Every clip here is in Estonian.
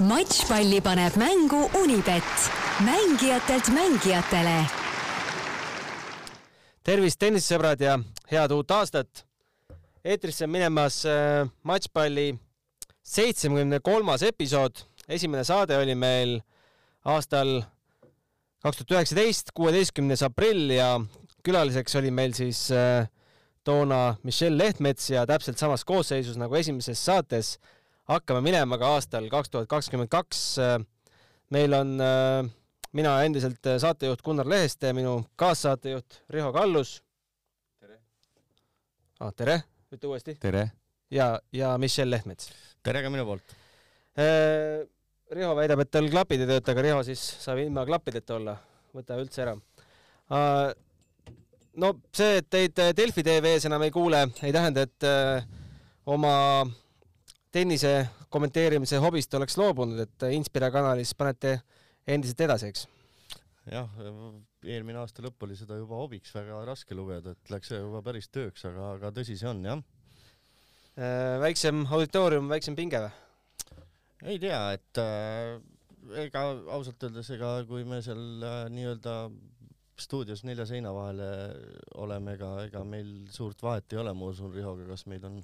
matšpalli paneb mängu Unibet, mängijatelt mängijatele. tervist, tennisesõbrad ja head uut aastat. eetrisse on minemas äh, matšpalli seitsmekümne kolmas episood. esimene saade oli meil aastal kaks tuhat üheksateist, kuueteistkümnes aprill ja külaliseks oli meil siis äh, toona Michelle Lehtmets ja täpselt samas koosseisus nagu esimeses saates hakkame minema ka aastal kaks tuhat kakskümmend kaks. meil on äh, mina endiselt saatejuht Gunnar Leheste, minu kaassaatejuht Riho Kallus. tere ah,. tere, ütle uuesti. tere. ja, ja Michelle Lehtmets. tere ka minu poolt. Äh, Riho väidab, et tal klapid ei tööta, aga Riho siis saab ilma klappideta olla. võta üldse ära no see, et teid Delfi tv-s enam ei kuule, ei tähenda, et oma tennise kommenteerimise hobist oleks loobunud, et Inspira kanalis panete endiselt edasi, eks? jah, eelmine aasta lõpp oli seda juba hobiks väga raske lugeda, et läks juba päris tööks, aga, aga tõsi see on, jah. väiksem auditoorium, väiksem pinge või? ei tea, et äh, ega ausalt öeldes, ega kui me seal äh, nii-öelda stuudios nelja seina vahele oleme, ega, ega meil suurt vahet ei ole, ma usun Rihoga, kas meid on,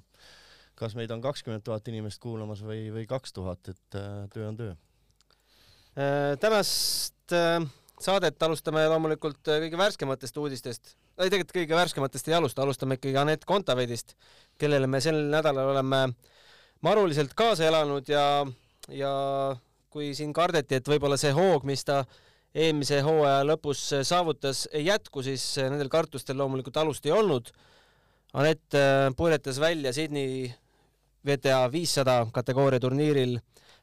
kas meid on kakskümmend tuhat inimest kuulamas või, või kaks tuhat, et äh, töö on töö äh,. tänast äh, saadet alustame loomulikult kõige värskematest uudistest, ei tegelikult kõige värskematest ei alusta, alustame ikkagi Anett Kontaveidist, kellele me sel nädalal oleme maruliselt kaasa elanud ja, ja kui siin kardeti, et võib-olla see hoog, mis ta eelmise hooaja lõpus saavutas, ei jätku, siis nendel kartustel loomulikult alust ei olnud. Anett puuletas välja Sydney WTA viissada kategooria turniiril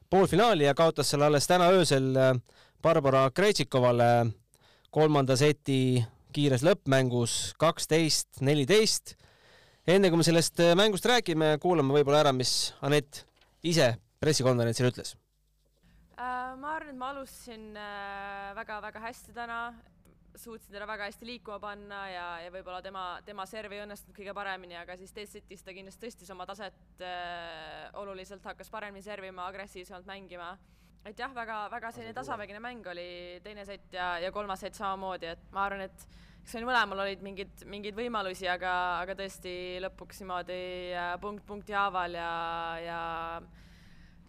poolfinaali ja kaotas selle alles täna öösel äh, Barbara Krejtsikovale. Kolmanda seti kiires lõppmängus kaksteist, neliteist. enne kui me sellest äh, mängust räägime, kuulame võib-olla ära, mis Anett ise pressikonverentsil ütles. Äh, ma arvan, et ma alustasin väga-väga hästi täna, suutsin teda väga hästi liikuma panna ja, ja võib-olla tema, tema serv ei õnnestunud kõige paremini, aga siis teises setis ta kindlasti tõstis oma taset äh, oluliselt, hakkas paremini servima, agressiivsemalt mängima. et jah, väga-väga selline tasavägine mäng oli teine sett ja, ja kolmas sett samamoodi, et ma arvan, et eks meil mõlemal olid mingid, mingeid võimalusi, aga, aga tõesti lõpuks niimoodi äh, punkt punkti haaval ja, ja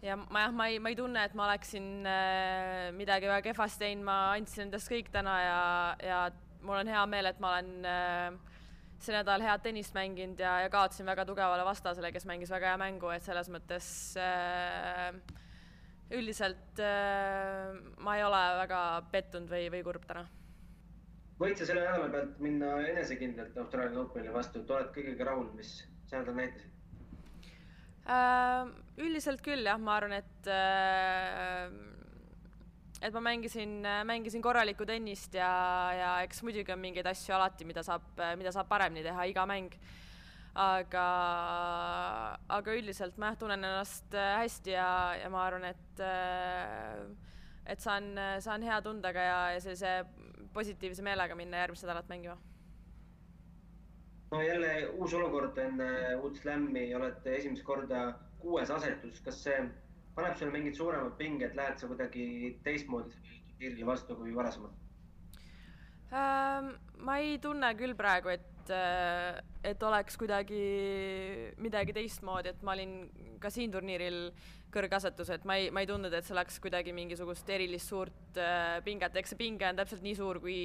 ja ma jah, ma ei, ma ei tunne, et ma oleksin äh, midagi väga kehvasti teinud, ma andsin endast kõik täna ja, ja mul on hea meel, et ma olen äh, see nädal head tennist mänginud ja, ja kaotasin väga tugevale vastasele, kes mängis väga hea mängu, et selles mõttes äh, üldiselt ma ei ole väga pettunud või, või kurb täna. võid sa selle nädala pealt minna enesekindlalt Austraalia Openile vastu, et oled kõigega rahul, mis see nädal näitas? Äh, üldiselt küll jah, ma arvan, et äh, et ma mängisin, mängisin korralikku tennist ja, ja eks muidugi on mingeid asju alati, mida saab, mida saab paremini teha, iga mäng. aga, aga üldiselt ma jah, tunnen ennast hästi ja, ja ma arvan, et et saan, saan hea tundega ja, ja sellise positiivse meelega minna järgmist nädalat mängima no jälle uus olukord enne uut slam'i, olete esimest korda kuues asetus, kas see paneb sulle mingid suuremad pinged, lähed sa kuidagi teistmoodi turniirile vastu kui varasemalt ähm,? ma ei tunne küll praegu, et, äh, et oleks kuidagi midagi teistmoodi, et ma olin ka siin turniiril kõrgasetus, et ma ei, ma ei tundnud, et see oleks kuidagi mingisugust erilist suurt äh, pinget, eks see pinge on täpselt nii suur, kui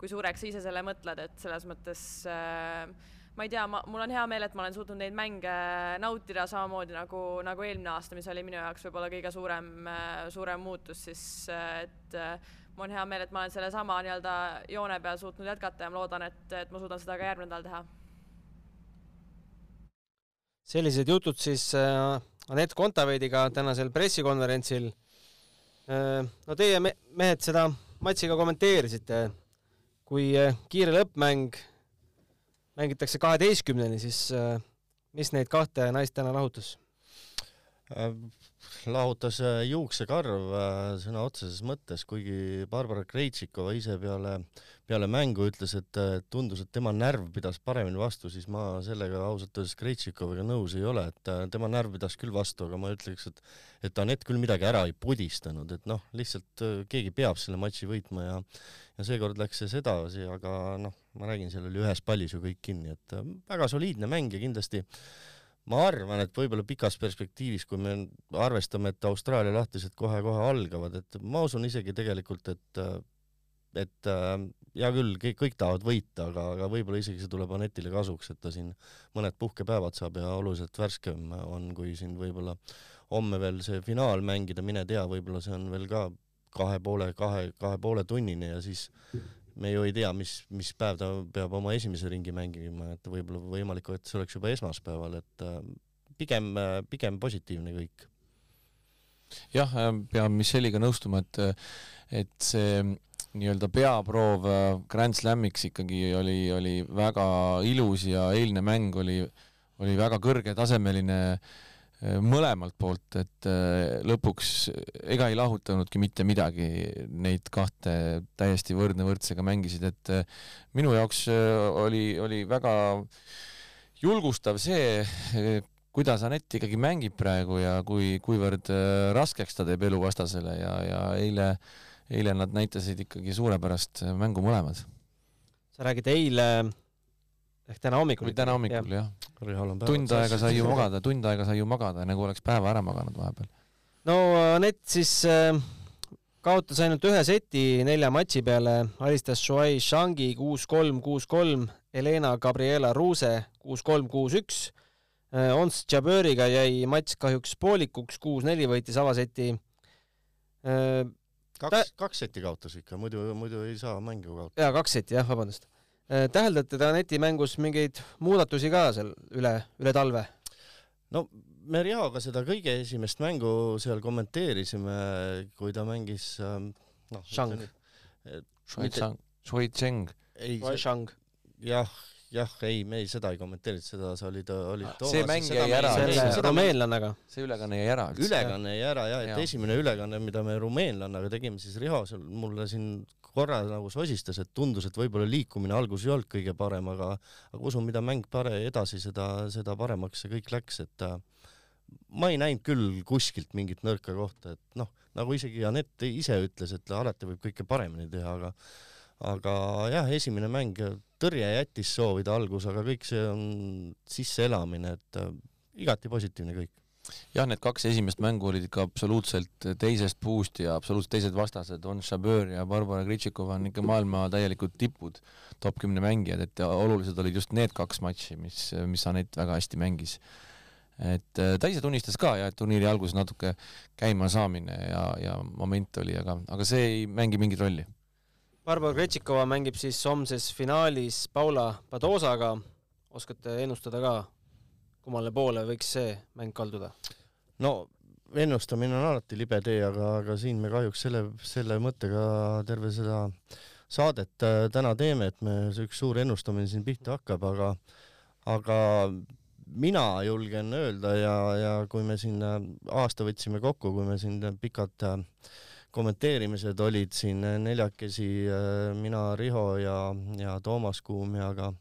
kui suureks sa ise selle mõtled, et selles mõttes äh, ma ei tea, ma, mul on hea meel, et ma olen suutnud neid mänge nautida samamoodi nagu, nagu eelmine aasta, mis oli minu jaoks võib-olla kõige suurem, äh, suurem muutus, siis äh, et äh, mul on hea meel, et ma olen sellesama nii-öelda joone peal suutnud jätkata ja ma loodan, et, et ma suudan seda ka järgmine nädal teha. sellised jutud siis Anett Kontaveidiga tänasel pressikonverentsil no teie me mehed seda matši ka kommenteerisite kui äh, kiire lõppmäng mängitakse kaheteistkümneni, siis äh, mis neid kahte naist täna lahutas? Äh, lahutas äh, juuksekarv äh, sõna otseses mõttes, kuigi Barbara Krejtšikova ise peale, peale mängu ütles, et tundus, et tema närv pidas paremini vastu, siis ma sellega ausalt öeldes Krejtšikovaga nõus ei ole, et tema närv pidas küll vastu, aga ma ütleks, et et Anett küll midagi ära ei pudistanud, et noh, lihtsalt keegi peab selle matši võitma ja ja seekord läks see sedasi, aga noh, ma räägin, seal oli ühes pallis ju kõik kinni, et väga soliidne mäng ja kindlasti äh, ma arvan, et võib-olla pikas perspektiivis, kui me arvestame, et Austraalia lahtised kohe-kohe algavad, et ma usun isegi tegelikult, et et hea küll, kõik, kõik tahavad võita, aga, aga võib-olla isegi see tuleb Anetile kasuks, et ta siin mõned puhkepäevad saab ja oluliselt värskem on, kui siin võib-olla homme veel see finaal mängida, mine tea, võib-olla see on veel ka kahe poole, kahe, kahe poole tunnini ja siis me ju ei tea, mis, mis päev ta peab oma esimese ringi mängima, et võib-olla võimalik, et see oleks juba esmaspäeval, et äh, pigem, äh, pigem positiivne kõik. jah, äh, pean Micheliga nõustuma, et, et see nii-öelda peaproov Grand Slamiks ikkagi oli, oli väga ilus ja eilne mäng oli, oli väga kõrgetasemeline äh, mõlemalt poolt, et äh, lõpuks ega ei lahutanudki mitte midagi, neid kahte täiesti võrdne võrdsega mängisid, et äh, minu jaoks äh, oli, oli väga julgustav see, kuidas Anett ikkagi mängib praegu ja kui, kuivõrd raskeks ta teeb elu vastasele ja, ja eile, eile nad näitasid ikkagi suurepärast mängu mõlemad. sa räägid eile ehk täna hommikul. täna hommikul jah, jah.. Tund aega sai ju magada, tund aega sai ju magada, nagu oleks päeva ära maganud vahepeal. no Anett siis äh, kaotas ainult ühe seti nelja matši peale, alistas Shuai Shangi kuus-kolm, kuus-kolm, Helena Gabriela Ruuse kuus-kolm, kuus-üks. Äh, Ons Jaböriga jäi matš kahjuks poolikuks, kuus-neli võitis avaseti. Äh, kaks, kaks seti kaotas ikka, muidu, muidu ei saa mängu kaotada. jaa, kaks seti jah, vabandust Äh, täheldate te netimängus mingeid muudatusi ka seal üle, üle talve? no me Riaga seda kõige esimest mängu seal kommenteerisime, kui ta mängis ähm, noh, Shang. Shui Cheng. ei, jah, jah, ei, me ei, seda ei kommenteerinud, seda sa olid, olid Toomas. see mäng jäi ära. selle rumeenlannaga. see ülekanne jäi ära. ülekanne jäi ära ja, et ja. esimene ülekanne, mida me rumeenlannaga tegime, siis Riho seal mulle siin korra nagu sosistas, et tundus, et võib-olla liikumine alguses ei olnud kõige parem, aga aga usun, mida mäng pare-, edasi, seda, seda paremaks see kõik läks, et äh, ma ei näinud küll kuskilt mingit nõrka kohta, et noh, nagu isegi Anett ise ütles, et alati võib kõike paremini teha, aga aga jah, esimene mäng, tõrje jättis soovida algus, aga kõik see on sisseelamine, et äh, igati positiivne kõik jah, need kaks esimest mängu olid ikka absoluutselt teisest puust ja absoluutselt teised vastased, on Shabeur ja Barbara Gritšikova on ikka maailma täielikud tipud, top kümne mängijad, et olulised olid just need kaks matši, mis, mis Anett väga hästi mängis. et äh, ta ise tunnistas ka ja et turniiri alguses natuke käima saamine ja, ja moment oli, aga, aga see ei mängi mingit rolli. Barbara Gretšikova mängib siis homses finaalis Paula Padosaga, oskate ennustada ka, kummale poole võiks see mäng kalduda? no ennustamine on alati libe tee, aga, aga siin me kahjuks selle, selle mõttega terve seda saadet äh, täna teeme, et me, see üks suur ennustamine siin pihta hakkab, aga, aga mina julgen öelda ja, ja kui me siin äh, aasta võtsime kokku, kui me siin pikad äh, kommenteerimised olid siin neljakesi, mina, Riho ja, ja Toomas Kuum ja ka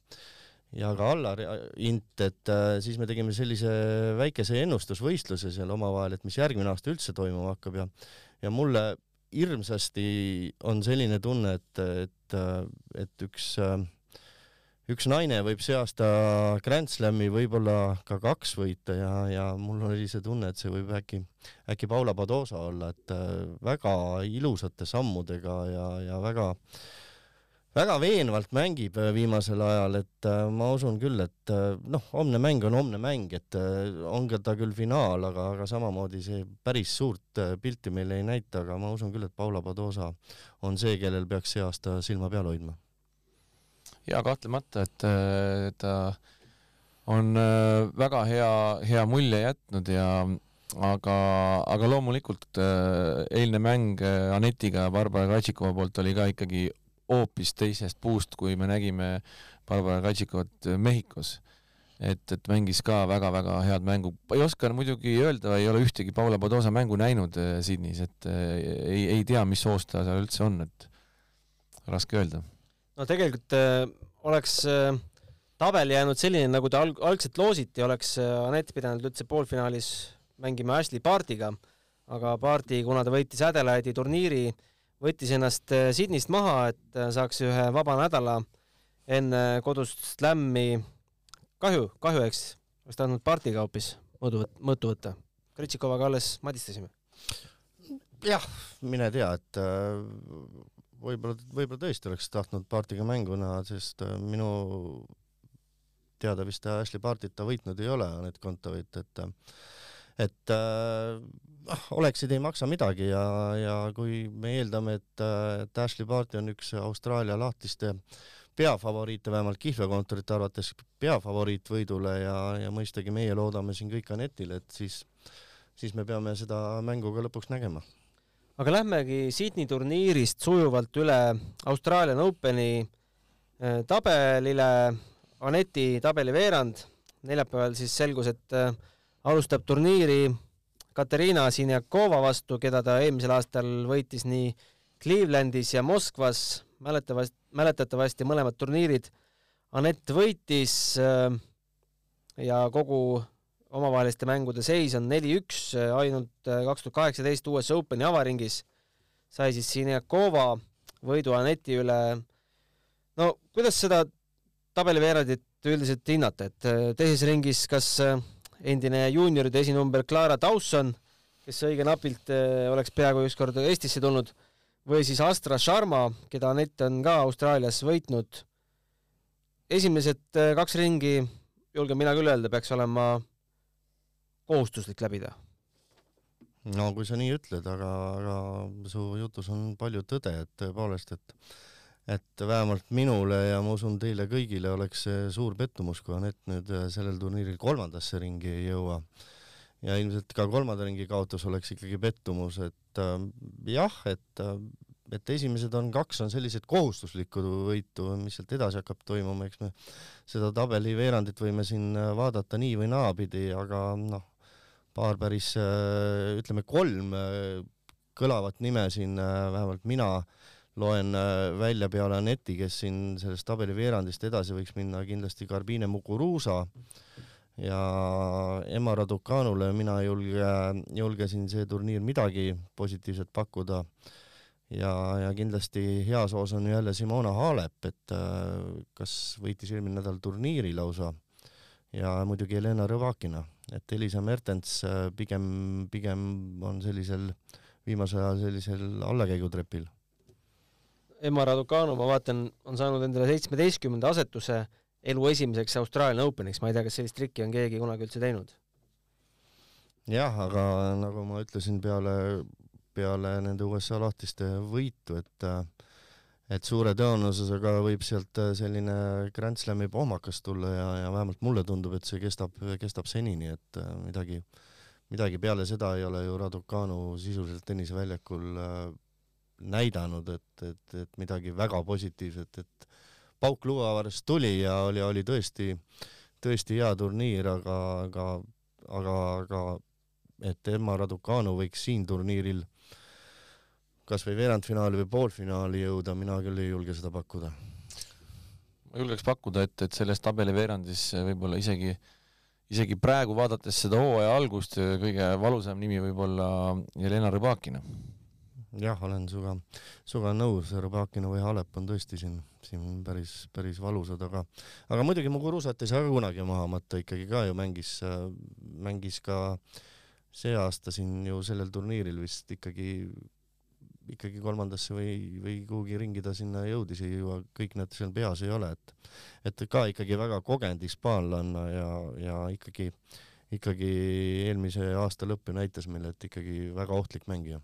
ja ka Allar Int, et äh, siis me tegime sellise väikese ennustusvõistluse seal omavahel, et mis järgmine aasta üldse toimuma hakkab ja ja mulle hirmsasti on selline tunne, et, et, et üks, üks naine võib see aasta Grand Slami võib-olla ka kaks võita ja, ja mul oli see tunne, et see võib äkki, äkki Paula Padosa olla, et äh, väga ilusate sammudega ja, ja väga väga veenvalt mängib äh, viimasel ajal, et äh, ma usun küll, et noh, homne mäng on homne mäng, et on ka ta küll finaal, aga, aga samamoodi see päris suurt pilti meile ei näita, aga ma usun küll, et Paula Padosa on see, kellel peaks see aasta silma peal hoidma. Ja kahtlemata, et ta on väga hea, hea mulje jätnud ja aga, aga loomulikult eilne mäng Anetiga Barbara Kratšikova poolt oli ka ikkagi hoopis teisest puust, kui me nägime Barbara Kadžikovat Mehhikos. et, et mängis ka väga-väga head mängu. ei oska muidugi öelda, ei ole ühtegi Paula Padosa mängu näinud äh, Sydneys, et äh, ei, ei tea, mis soost ta seal üldse on, et raske öelda. No tegelikult äh, oleks äh, tabel jäänud selline, nagu ta alg-, algselt loositi, oleks äh, Anett pidanud üldse poolfinaalis mängima Ashley Partiga, aga Parti, kuna ta võitis Adelaide'i turniiri, võttis ennast äh, Sydneyst maha, et äh, saaks ühe vaba nädala enne kodust slämmi kahju, kahju, eks, oleks tahtnud partiga hoopis mõõdu, mõõtu võtta. Kretšikovaga alles madistasime. jah, mine tea, et äh, võib-olla, võib-olla tõesti oleks tahtnud partiga mängu näha, sest äh, minu teada vist Ashley Partita võitnud ei ole, Anett Kontaveit, et et noh, oleksid ei maksa midagi ja, ja kui me eeldame, et, et Ashley Parti on üks Austraalia lahtiste äh, peafavoriite, vähemalt kihlveokontorite arvates peafavoriit võidule ja, ja mõistagi meie loodame siin kõik Anetile, et siis, siis me peame seda mängu ka lõpuks nägema. Aga lähmegi Sydney turniirist sujuvalt üle Australian Openi äh, tabelile. Aneti tabeliveerand, neljapäeval siis selgus, et äh, alustab turniiri Katariina Sinjakova vastu, keda ta eelmisel aastal võitis nii Clevelandis ja Moskvas mäletavasti, mäletatavasti mõlemad turniirid Anett võitis äh, ja kogu omavaheliste mängude seis on neli-üks, äh, ainult äh, kaks tuhat kaheksateist US Openi avaringis sai siis Siniakova võidu Aneti üle. no kuidas seda tabeliveerandit üldiselt hinnata, et teises ringis kas endine juunioride esinumber Clara Dawson, kes õige napilt oleks peaaegu ükskord Eestisse tulnud või siis Astra Sharma, keda Anett on ka Austraalias võitnud. esimesed äh, kaks ringi, julgen mina küll öelda, peaks olema kohustuslik läbida. no kui sa nii ütled, aga, aga su jutus on palju tõde, et tõepoolest, et et vähemalt minule ja ma usun teile kõigile oleks see suur pettumus, kui Anett nüüd äh, sellel turniiril kolmandasse ringi ei jõua. ja ilmselt ka kolmanda ringi kaotus oleks ikkagi pettumus, et äh, jah, et äh, et esimesed on kaks on sellised kohustuslikud võitu, mis sealt edasi hakkab toimuma, eks me seda tabeliveerandit võime siin äh, vaadata nii või naapidi, aga noh, paar päris ütleme kolm kõlavat nime siin vähemalt mina loen välja peale Aneti, kes siin sellest tabeliveerandist edasi võiks minna kindlasti Garbine Muguruusa äh, ja Emma Raducanule mina ei julge, julgesin see turniir midagi positiivset pakkuda. ja, ja kindlasti heas hoos on jälle Simona Halep, et äh, kas võitis eelmine nädal turniiri lausa. Ja muidugi Helena Rõvakina, et Elisa Mertens äh, pigem, pigem on sellisel viimasel ajal sellisel allakäigutrepil. Emma Raducanu, ma vaatan, on saanud endale seitsmeteistkümnenda asetuse elu esimeseks Austraalia Openiks, ma ei tea, kas sellist trikki on keegi kunagi üldse teinud? jah, aga nagu ma ütlesin peale, peale nende USA lahtiste võitu, et et suure tõenäosusega võib sealt selline Grand Slami pohmakas tulla ja, ja vähemalt mulle tundub, et see kestab, kestab senini, et midagi, midagi peale seda ei ole ju Raducanu sisuliselt tenniseväljakul näidanud, et, et, et midagi väga positiivset, et pauk luuavarest tuli ja oli, oli tõesti, tõesti hea turniir, aga, aga, aga, aga et Emma Raducanu võiks siin turniiril kas või veerandfinaali või poolfinaali jõuda, mina küll ei julge seda pakkuda. ma julgeks pakkuda, et, et selles tabeliveerandis võib-olla isegi, isegi praegu vaadates seda hooaja algust, kõige valusam nimi võib olla Jelena Rõbakina jah, olen sinuga, sinuga nõus, Rõbakina või Halep on tõesti siin, siin päris, päris valusad, aga aga muidugi Mugurusat ei saa ka kunagi maha matta, ikkagi ka ju mängis, mängis ka see aasta siin ju sellel turniiril vist ikkagi, ikkagi kolmandasse või, või kuhugi ringi ta sinna jõudis, ei jõua, kõik need seal peas ei ole, et et ka ikkagi väga kogenud hispaanlanna ja, ja ikkagi, ikkagi eelmise aasta lõpp ju näitas meile, et ikkagi väga ohtlik mängija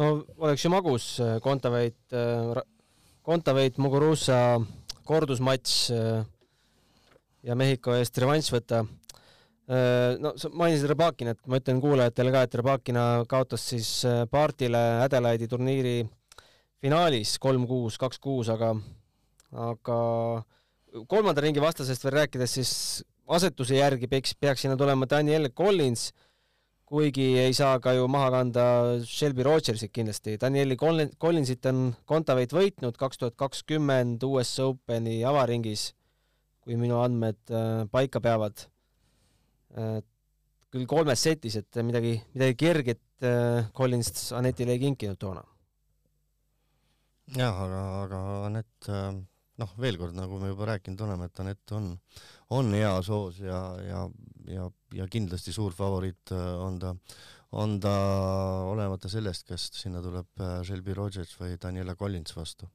no oleks ju magus Kontaveit, äh, Kontaveit, äh, Muguruza kordusmatš äh, ja Mehhiko eest revanš võtta. No sa mainisid Rõbakinat, ma ütlen kuulajatele ka, et Rõbakina kaotas siis Partile Adelaide'i turniiri finaalis kolm-kuus, kaks-kuus, aga, aga kolmanda ringi vastasest veel rääkides, siis asetuse järgi peaks, peaks sinna tulema Daniel Collins, kuigi ei saa ka ju maha kanda Shelby Rogersit kindlasti. Danieli Collinsit on Kontaveit võitnud kaks tuhat kakskümmend US Openi avaringis, kui minu andmed äh, paika peavad. Küll kolmes setis, et midagi, midagi kerget äh, Collins Anetile ei kinkinud toona. jah, aga, aga Anett äh noh, veel kord, nagu me juba rääkinud oleme, et Anett on, on heas hoos ja, ja, ja, ja kindlasti suur favoriit äh, on ta, on ta olemata sellest, kas sinna tuleb Shelby Rogers või Daniela Collins vastu.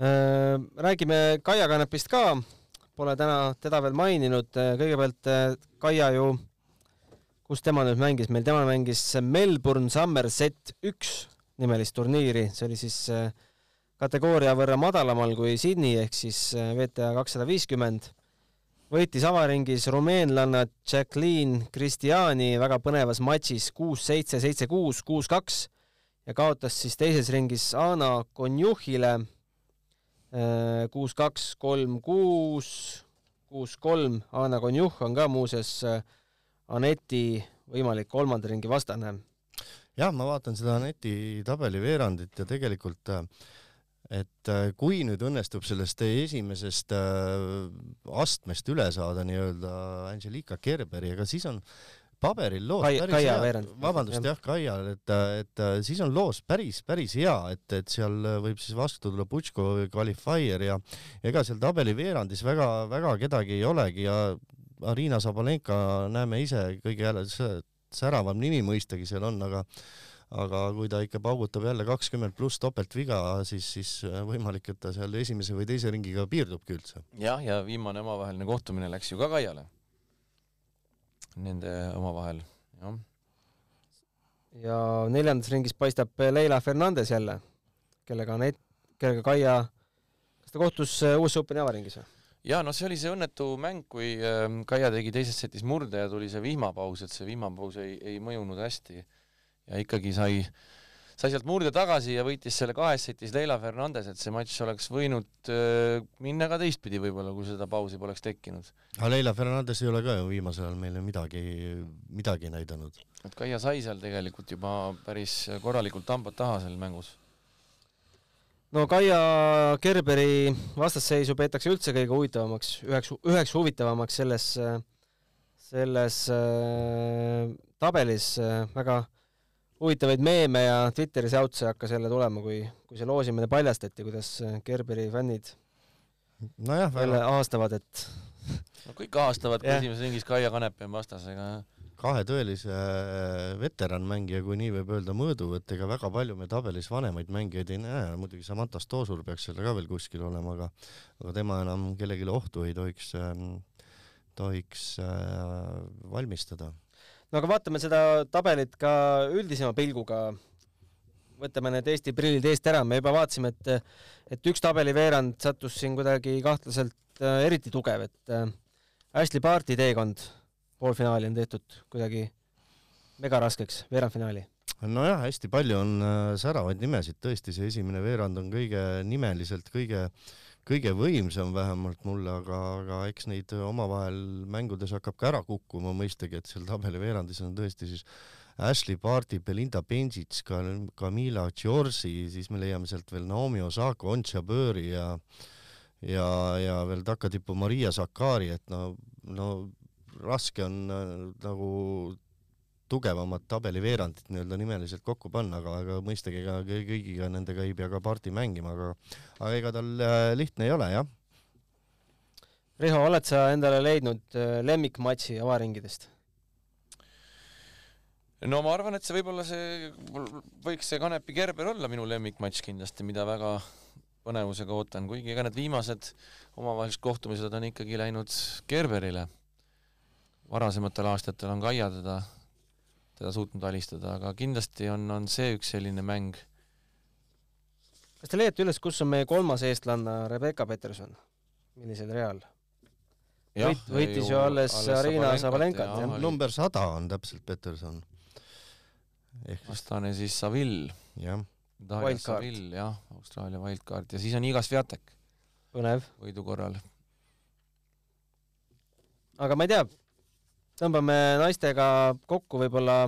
Räägime Kaia Kanepist ka, pole täna teda veel maininud, kõigepealt Kaia ju, kus tema nüüd mängis, meil tema mängis Melbourne Somerset üks nimelist turniiri, see oli siis äh, kategooria võrra madalamal kui Sydney ehk siis äh, VTA kakssada viiskümmend. võitis avaringis rumeenlanna Jacqueline Cristiani väga põnevas matšis kuus-seitse, seitse-kuus, kuus-kaks ja kaotas siis teises ringis Ana Konjuhile äh, kuus-kaks, kolm-kuus, kuus-kolm. Ana Konjuh on ka muuseas äh, Aneti võimalik kolmanda ringi vastane. jah, ma vaatan seda Aneti tabeliveerandit ja tegelikult äh, et kui nüüd õnnestub sellest esimesest astmest üle saada nii-öelda Angelika Kerberi, ega siis on paberil loos Kai, päris Kaia hea, veerand. vabandust jah, Kaial, et, et siis on loos päris, päris hea, et, et seal võib siis vastu tulla Putško või Qualifier ja ega seal tabeli veerandis väga-väga kedagi ei olegi ja Arina Sabalenka näeme ise kõige jälle säravam nimi mõistagi seal on, aga aga kui ta ikka paugutab jälle kakskümmend pluss topeltviga, siis, siis äh, võimalik, et ta seal esimese või teise ringiga piirdubki üldse. jah, ja viimane omavaheline kohtumine läks ju ka Kaiale. Nende omavahel, jah. ja neljandas ringis paistab Leila Fernandes jälle, kellega on et-, kellega Kaia, kas ta kohtus äh, US Openi avaringis või? ja no see oli see õnnetu mäng, kui ähm, Kaia tegi teises setis murde ja tuli see vihmapaus, et see vihmapaus ei, ei mõjunud hästi ja ikkagi sai, sai sealt murde tagasi ja võitis selle kahes setis Leila Fernandes, et see matš oleks võinud äh, minna ka teistpidi võib-olla, kui seda pausi poleks tekkinud. aga Leila Fernandes ei ole ka ju viimasel ajal meile midagi, midagi näidanud. et Kaia sai seal tegelikult juba päris korralikult hambad taha seal mängus no Kaia Kerberi vastasseisu peetakse üldse kõige huvitavamaks, üheks, üheks huvitavamaks selles, selles äh, tabelis äh, väga huvitavaid meeme ja Twitteris jautse hakkas jälle tulema, kui, kui see loosimine paljastati, kuidas Gerberi fännid nojah, jälle ahastavad, et no kõik ahastavad, kui esimeses ringis Kaia Kanepi on vastas, ega kahe tõelise äh, veteranmängija, kui nii võib öelda, mõõduvõttega väga palju me tabelis vanemaid mängijaid ei näe, muidugi Samantha Stoosur peaks seal ka veel kuskil olema, aga aga tema enam kellelegi ohtu ei tohiks, ähm, tohiks äh, valmistada no aga vaatame seda tabelit ka üldisema pilguga. võtame need Eesti prillid eest ära, me juba vaatasime, et, et üks tabeliveerand sattus siin kuidagi kahtlaselt äh, eriti tugev, et äh, Ashley Barti teekond. Poolfinaali on tehtud kuidagi mega raskeks, veerandfinaali. Nojah, hästi palju on äh, säravaid nimesid, tõesti, see esimene veerand on kõige nimeliselt kõige äh, kõige võimsam vähemalt mulle, aga, aga eks neid omavahel mängudes hakkab ka ära kukkuma mõistagi, et seal tabeli veerandis on tõesti siis Ashley Barti, Belinda Benjic, ka Camila Giorgi, siis me leiame sealt veel Naomi Osaka, Ontša Bööri ja ja, ja veel takatipu Maria Sakari, et no, no raske on äh, nagu tugevamat tabeliveerandit nii-öelda nimeliselt kokku panna, aga, aga mõistagi ega kõigiga nendega ei pea ka parti mängima, aga aga ega tal äh, lihtne ei ole, jah. Riho, oled sa endale leidnud äh, lemmikmatši avaringidest? no ma arvan, et see võib-olla see, võiks see Kanepi Gerber olla minu lemmikmatš kindlasti, mida väga põnevusega ootan, kuigi ega need viimased omavahelised kohtumised on ikkagi läinud Gerberile. varasematel aastatel on Kaia teda teda suutnud alistada, aga kindlasti on, on see üks selline mäng. kas te leiate üles, kus on meie kolmas eestlanna Rebecca Peterson? millisel real? võit, võitis ju alles, Arina Sabalenkat, jah. number sada on täpselt Peterson. vastane siis Saville. jah. Daria Saville, jah, Austraalia wildcard ja siis on Iga Sviatek. põnev. võidu korral aga ma ei tea, tõmbame naistega kokku võib-olla,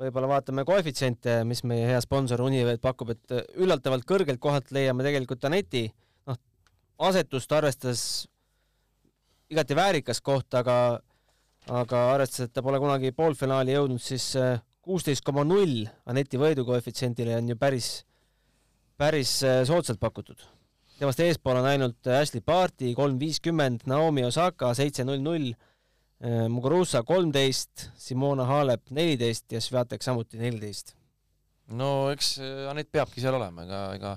võib-olla vaatame koefitsiente, mis meie hea sponsor Univet pakub, et üllatavalt kõrgelt kohalt leiame tegelikult Aneti, noh, asetust arvestades igati väärikas koht, aga aga arvestades, et ta pole kunagi poolfinaali jõudnud, siis kuusteist koma null Aneti võidukoefitsiendile on ju päris, päris soodsalt pakutud. Temast eespool on ainult Ashley Barti kolm viiskümmend, Naomi Osaka seitse null null, äh, Muguruza kolmteist, Simona Halep neliteist ja Sviatek samuti neliteist. no eks äh, Anett peabki seal olema, ega, ega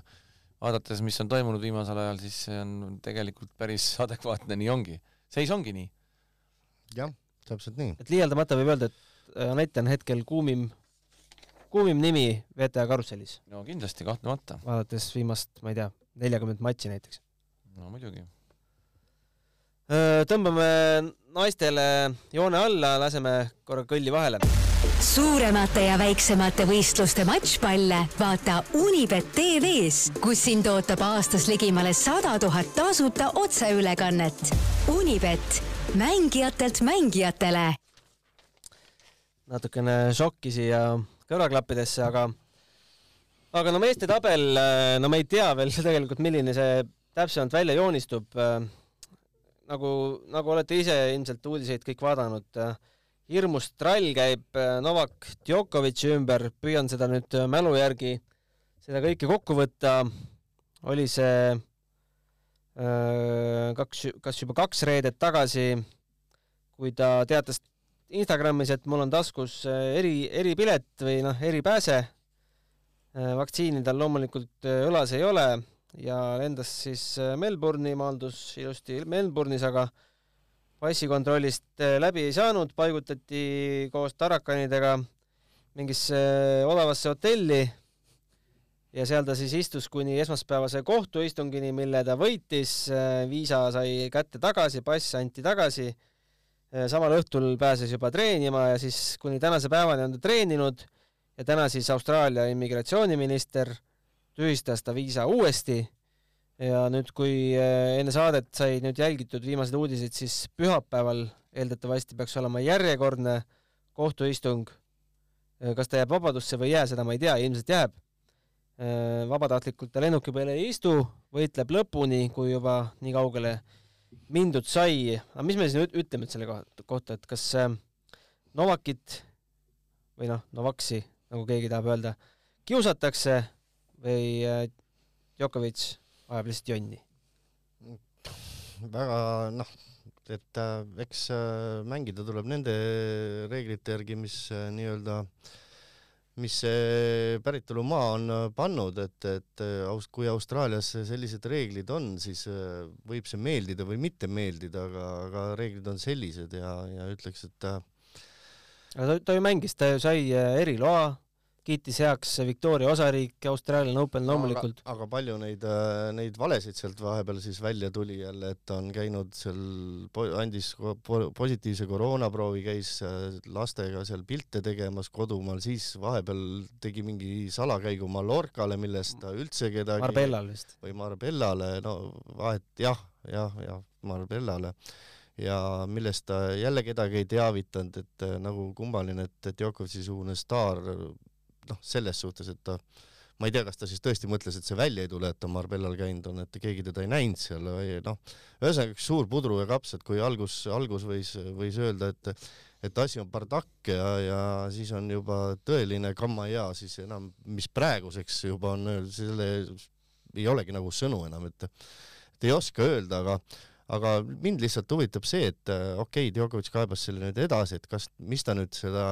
vaadates, mis on toimunud viimasel ajal, siis see on tegelikult päris adekvaatne, nii ongi. seis ongi nii. jah, täpselt nii. et liialdamata võib öelda, et äh, Anett on hetkel kuumim, kuumim nimi VTA karussellis. no kindlasti, kahtlemata. vaadates viimast, ma ei tea neljakümmet matši näiteks. no muidugi. Tõmbame naistele joone alla, laseme korra kõlli vahele. suuremate ja väiksemate võistluste matšpalle vaata Unibet tv-s, kus sind ootab aastas ligimale sada tuhat tasuta otseülekannet. Unibet, mängijatelt mängijatele. natukene šokki siia kõrvaklappidesse, aga aga no meeste tabel, no me ei tea veel tegelikult, milline see täpsemalt välja joonistub. Äh, nagu, nagu olete ise ilmselt uudiseid kõik vaadanud, äh, hirmus trall käib Novak Djokovic'i ümber, püüan seda nüüd mälu järgi, seda kõike kokku võtta. oli see kaks, kas juba kaks reedet tagasi, kui ta teatas Instagramis, et mul on taskus eri, eripilet või noh, eripääse Äh, vaktsiini tal loomulikult äh, õlas ei ole ja lendas siis äh, Melbourne'i, maaldus ilusti Melbourne'is, aga passikontrollist läbi ei saanud, paigutati koos tarakanidega mingisse odavasse hotelli ja seal ta siis istus kuni esmaspäevase kohtuistungini, mille ta võitis, viisa sai kätte tagasi, pass anti tagasi, samal õhtul pääses juba treenima ja siis kuni tänase päevani on ta treeninud ja täna siis Austraalia immigratsiooniminister tühistas ta viisa uuesti ja nüüd, kui eh, enne saadet sai nüüd jälgitud viimased uudised, siis pühapäeval eeldatavasti peaks olema järjekordne kohtuistung. Eh, kas ta jääb vabadusse või ei jää, seda ma ei tea, ilmselt jääb. Eh, vabatahtlikult ta lennuki peal ei istu, võitleb lõpuni, kui juba nii kaugele mindud sai. aga mis me siis nüüd ütleme selle kohta, et kas Novakit või noh, Novaksi nagu keegi tahab öelda, kiusatakse või äh, Djokovic ajab lihtsalt jonni? väga noh, et äh, eks äh, mängida tuleb nende reeglite järgi, mis nii-öelda mis see päritolumaa on pannud, et, et aus-, kui Austraalias sellised reeglid on, siis võib see meeldida või mitte meeldida, aga, aga reeglid on sellised ja, ja ütleks, et aga ta, ta ju mängis, ta ju sai eriloa, kiitis heaks Victoria osariik, Australian Open loomulikult aga palju neid, äh, neid valesid sealt vahepeal siis välja tuli jälle, et ta on käinud seal, andis positiivse koroonaproovi, käis äh, lastega seal pilte tegemas kodumaal, siis vahepeal tegi mingi salakäigu Mallorcale, millest ta üldse kedagi Marbellal vist. või Marbellale, no vahet jah, jah, jah, Marbellale ja millest ta jälle kedagi ei teavitanud, et äh, nagu kummaline, et Djokovic'i sugune staar noh, selles suhtes, et ta ma ei tea, kas ta siis tõesti mõtles, et see välja ei tule, et ta Marbellal käinud on, et keegi teda ei näinud seal või noh, ühesõnaga üks suur pudru ja kaps, et kui algus, algus võis, võis öelda, et et asi on bardakk ja, ja siis on juba tõeline kammaja, siis enam, mis praeguseks juba on öeldud, selle ei olegi nagu sõnu enam, et et ei oska öelda, aga aga mind lihtsalt huvitab see, et äh, okei okay,, Djokovic kaebas selle nüüd edasi, et kas, mis ta nüüd seda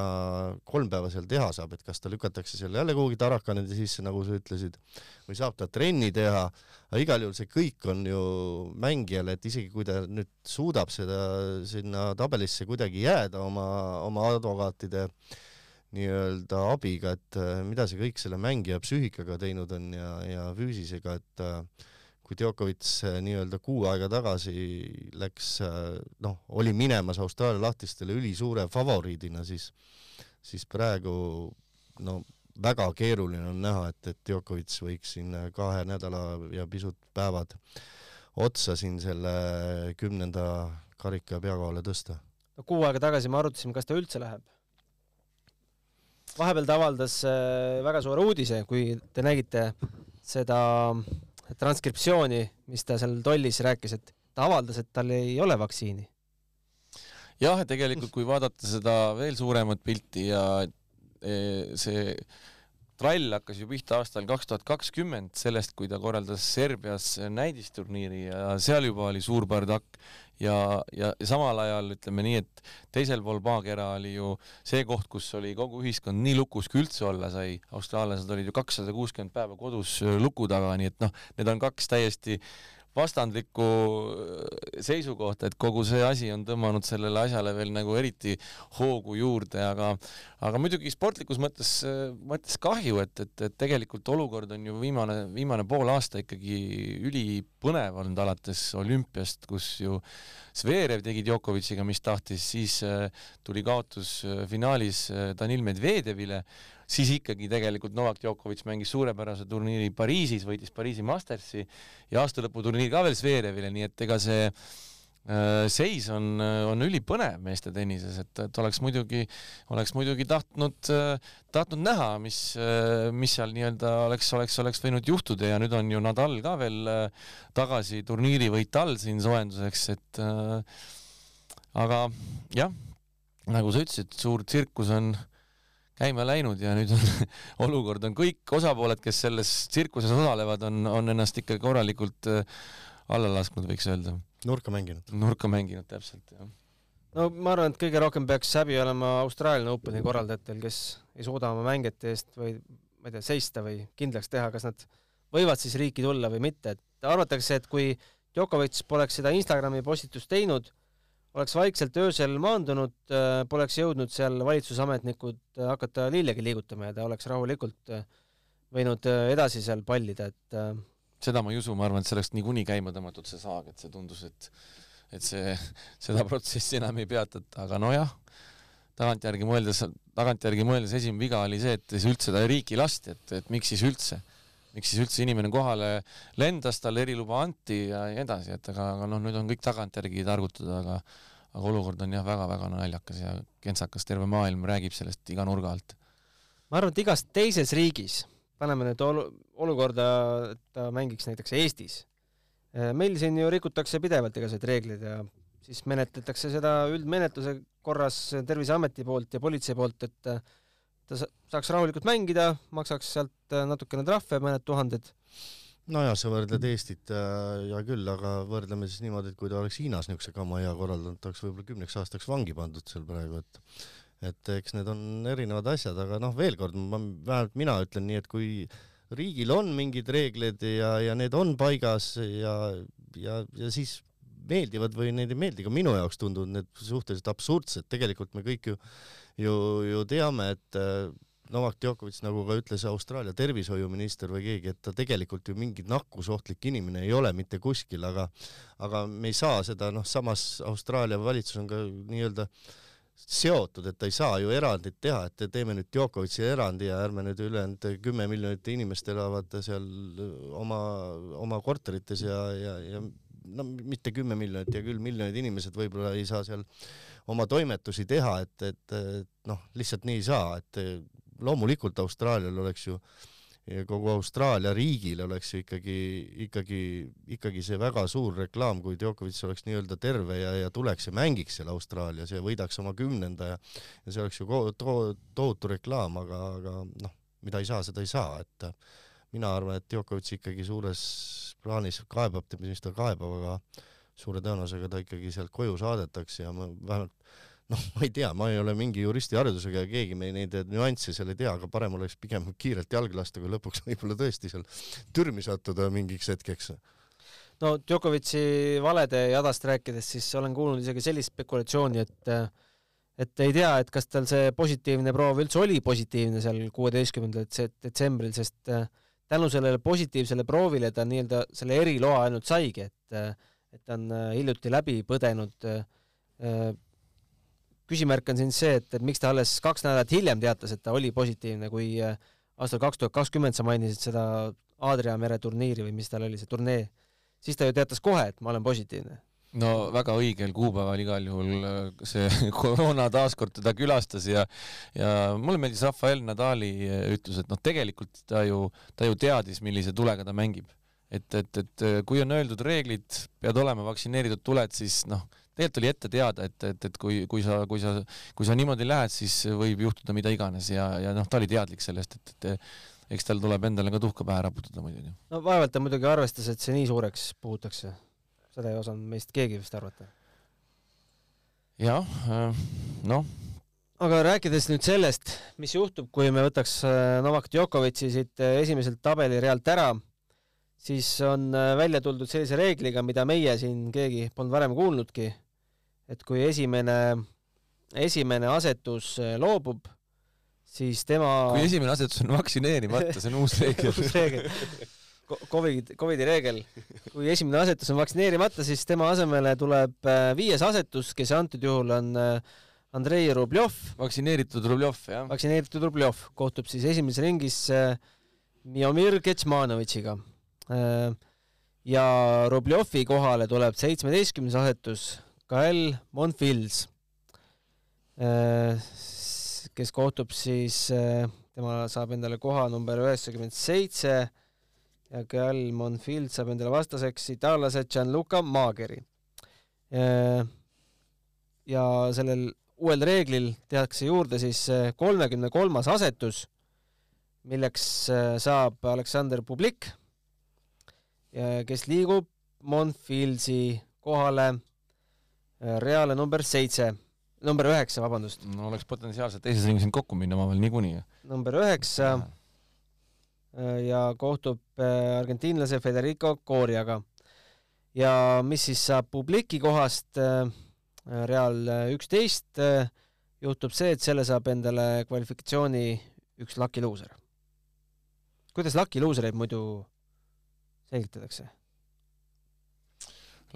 kolm päeva seal teha saab, et kas ta lükatakse seal jälle kuhugi tarakanide sisse, nagu sa ütlesid, või saab ta trenni teha, aga igal juhul see kõik on ju mängijale, et isegi kui ta nüüd suudab seda sinna tabelisse kuidagi jääda oma, oma advokaatide nii-öelda abiga, et äh, mida see kõik selle mängija psüühikaga teinud on ja, ja füüsisega, et äh, kui Djokovic äh, nii-öelda kuu aega tagasi läks, äh, noh, oli minemas Austraalia lahtistele ülisuure favoriidina, siis, siis praegu no väga keeruline on näha, et, et Djokovic võiks siin kahe nädala ja pisut päevad otsa siin selle kümnenda karika pea kohale tõsta. no kuu aega tagasi me arutasime, kas ta üldse läheb. vahepeal ta avaldas äh, väga suure uudise, kui te nägite seda transkriptsiooni, mis ta seal tollis rääkis, et ta avaldas, et tal ei ole vaktsiini. jah, tegelikult kui vaadata seda veel suuremat pilti ja e, see trall hakkas ju pihta aastal kaks tuhat kakskümmend sellest, kui ta korraldas Serbias näidisturniiri ja seal juba oli suur bardakk ja, ja, samal ajal ütleme nii, et teisel pool maakera oli ju see koht, kus oli kogu ühiskond nii lukus, kui üldse olla sai. austraallased olid ju kakssada kuuskümmend päeva kodus luku taga, nii et noh, need on kaks täiesti vastandlikku äh, seisukohta, et kogu see asi on tõmmanud sellele asjale veel nagu eriti hoogu juurde, aga aga muidugi sportlikus mõttes, äh, mõttes kahju, et, et, et tegelikult olukord on ju viimane, viimane pool aasta ikkagi ülipõnev olnud alates olümpiast, kus ju Zverev tegi Djokovic'iga, mis tahtis, siis äh, tuli kaotus finaalis Danil Medvedjevile siis ikkagi tegelikult Novak Djokovic mängis suurepärase turniiri Pariisis, võitis Pariisi Mastersi ja aastalõputurniir ka veel Zverevile, nii et ega see äh, seis on, on ülipõnev meeste tennises, et, et oleks muidugi, oleks muidugi tahtnud, tahtnud näha, mis, mis seal nii-öelda oleks, oleks, oleks võinud juhtuda ja nüüd on ju Nadal ka veel äh, tagasi turniirivõit all siin soojenduseks, et äh, aga jah, nagu sa ütlesid, suur tsirkus on käima läinud ja nüüd on olukord on kõik osapooled, kes selles tsirkuses osalevad, on, on ennast ikka korralikult äh, alla lasknud, võiks öelda. Nurka mänginud. nurka mänginud, täpselt, jah. no ma arvan, et kõige rohkem peaks häbi olema Austraalia Openi korraldajatel, kes ei suuda oma mängijate eest või ma ei tea, seista või kindlaks teha, kas nad võivad siis riiki tulla või mitte, et arvatakse, et kui Djokovic poleks seda Instagrami postitust teinud, oleks vaikselt öösel maandunud, äh, poleks jõudnud seal valitsusametnikud äh, hakata lillegi liigutama ja ta oleks rahulikult äh, võinud edasi seal pallida, et seda ma ei usu, ma arvan, et see oleks niikuinii käima tõmmatud, see saag, et see tundus, et et see, seda protsessi enam ei peatata, aga nojah, tagantjärgi mõeldes, tagantjärgi mõeldes esimene viga oli see, et siis üldse ta riiki lasti, et, et miks siis üldse, miks siis üldse inimene kohale lendas, talle eriluba anti ja nii edasi, et aga, aga noh, nüüd on kõik tagantjärgi targutada, aga aga olukord on jah, väga-väga naljakas ja kentsakas, terve maailm räägib sellest iga nurga alt. ma arvan, et igas teises riigis, paneme nüüd olu-, olukorda, et ta mängiks näiteks Eestis, eh, meil siin ju rikutakse pidevalt igasuguseid reegleid ja siis menetletakse seda üldmenetluse korras Terviseameti poolt ja politsei poolt, et ta saaks rahulikult mängida, maksaks sealt natukene trahve, mõned tuhanded. Nojah, sa võrdled Eestit äh, hea küll, aga võrdleme siis niimoodi, et kui ta oleks Hiinas niisuguse kama hea korraldanud, ta oleks võib-olla kümneks aastaks vangi pandud seal praegu, et et eks need on erinevad asjad, aga noh, veel kord, ma, vähemalt mina ütlen nii, et kui riigil on mingid reeglid ja, ja need on paigas ja, ja, ja siis meeldivad või neid ei meeldi, ka minu jaoks tunduvad need suhteliselt absurdsed, tegelikult me kõik ju, ju, ju teame, et Novak Djokovic, nagu ka ütles Austraalia tervishoiuminister või keegi, et ta tegelikult ju mingi nakkusohtlik inimene ei ole mitte kuskil, aga aga me ei saa seda, noh, samas Austraalia valitsus on ka nii-öelda seotud, et ta ei saa ju erandit teha, et teeme nüüd Djokovic'i erandi ja ärme nüüd ülejäänud kümme miljonit inimest elavad seal oma, oma korterites ja, ja, ja no mitte kümme miljonit, hea küll, miljonid inimesed võib-olla ei saa seal oma toimetusi teha, et, et, et noh, lihtsalt nii ei saa, et loomulikult Austraalial oleks ju kogu Austraalia riigil oleks ju ikkagi, ikkagi, ikkagi see väga suur reklaam, kui Djokovic oleks nii-öelda terve ja, ja tuleks ja mängiks seal Austraalias ja võidaks oma kümnenda ja ja see oleks ju to tohutu reklaam, aga, aga noh, mida ei saa, seda ei saa, et mina arvan, et Djokovic ikkagi suures plaanis kaebab, mis ta kaebab, aga suure tõenäosusega ta ikkagi sealt koju saadetakse ja ma vähemalt noh, ma ei tea, ma ei ole mingi juristiharidusega ja keegi me neid nüansse seal ei tea, aga parem oleks pigem kiirelt jalga lasta, kui lõpuks võib-olla tõesti seal türmi sattuda mingiks hetkeks. no Djokovic'i valede jadast rääkides, siis olen kuulnud isegi sellist spekulatsiooni, et et ei tea, et kas tal see positiivne proov üldse oli positiivne seal kuueteistkümnendal detsembril, sest tänu sellele positiivsele proovile ta nii-öelda selle eriloa ainult saigi, et et ta on hiljuti läbi põdenud küsimärk on siin see, et, et miks ta alles kaks nädalat hiljem teatas, et ta oli positiivne, kui äh, aastal kaks tuhat kakskümmend sa mainisid seda Aadria mere turniiri või mis tal oli, see turnee, siis ta ju teatas kohe, et ma olen positiivne. no väga õigel kuupäeval igal juhul äh, see koroona taaskord teda külastas ja ja mulle meeldis Rafael Nadali äh, ütlus, et noh, tegelikult ta ju, ta ju teadis, millise tulega ta mängib. et, et, et kui on öeldud reeglid, pead olema vaktsineeritud tuled, siis noh, tegelikult oli ette teada, et, et, et kui, kui sa, kui sa, kui sa niimoodi lähed, siis võib juhtuda mida iganes ja, ja noh, ta oli teadlik sellest, et, et eks tal tuleb endale ka tuhka pähe raputada muidugi. no vaevalt ta muidugi arvestas, et see nii suureks puhutakse seda ei osanud meist keegi vist arvata. jah, äh, noh. aga rääkides nüüd sellest, mis juhtub, kui me võtaks äh, Novak Djokovic'i siit äh, esimeselt tabelirealt ära, siis on välja tuldud sellise reegliga, mida meie siin keegi polnud varem kuulnudki, et kui esimene, esimene asetus loobub, siis tema kui esimene asetus on vaktsineerimata, see on uus reegel uus reegel Covid, Covidi reegel. kui esimene asetus on vaktsineerimata, siis tema asemele tuleb äh, viies asetus, kes antud juhul on äh, Andrei Rubljov. vaktsineeritud Rubljov, jah. vaktsineeritud Rubljov kohtub siis esimeses ringis Miomir Ketsmanovitšiga. ja Rubljovi kohale tuleb seitsmeteistkümnes asetus Gael Monfils, kes kohtub siis, tema saab endale koha number üheksakümmend seitse ja Gal Monfield saab endale vastaseks itaallase Gianluca Mageri. ja sellel uuel reeglil tehakse juurde siis kolmekümne kolmas asetus, milleks saab Aleksander Publik, kes liigub Monfieldsi kohale reale number seitse, number üheksa, vabandust. no oleks potentsiaalselt teises ringis võinud kokku minna omavahel niikuinii. number üheksa Äh, ja kohtub äh, argentiinlase Federico Coriaga. ja mis siis saab publiki kohast äh, Real üksteist, juhtub see, et selle saab endale kvalifikatsiooni üks lucky loser. kuidas lucky losereid muidu selgitatakse?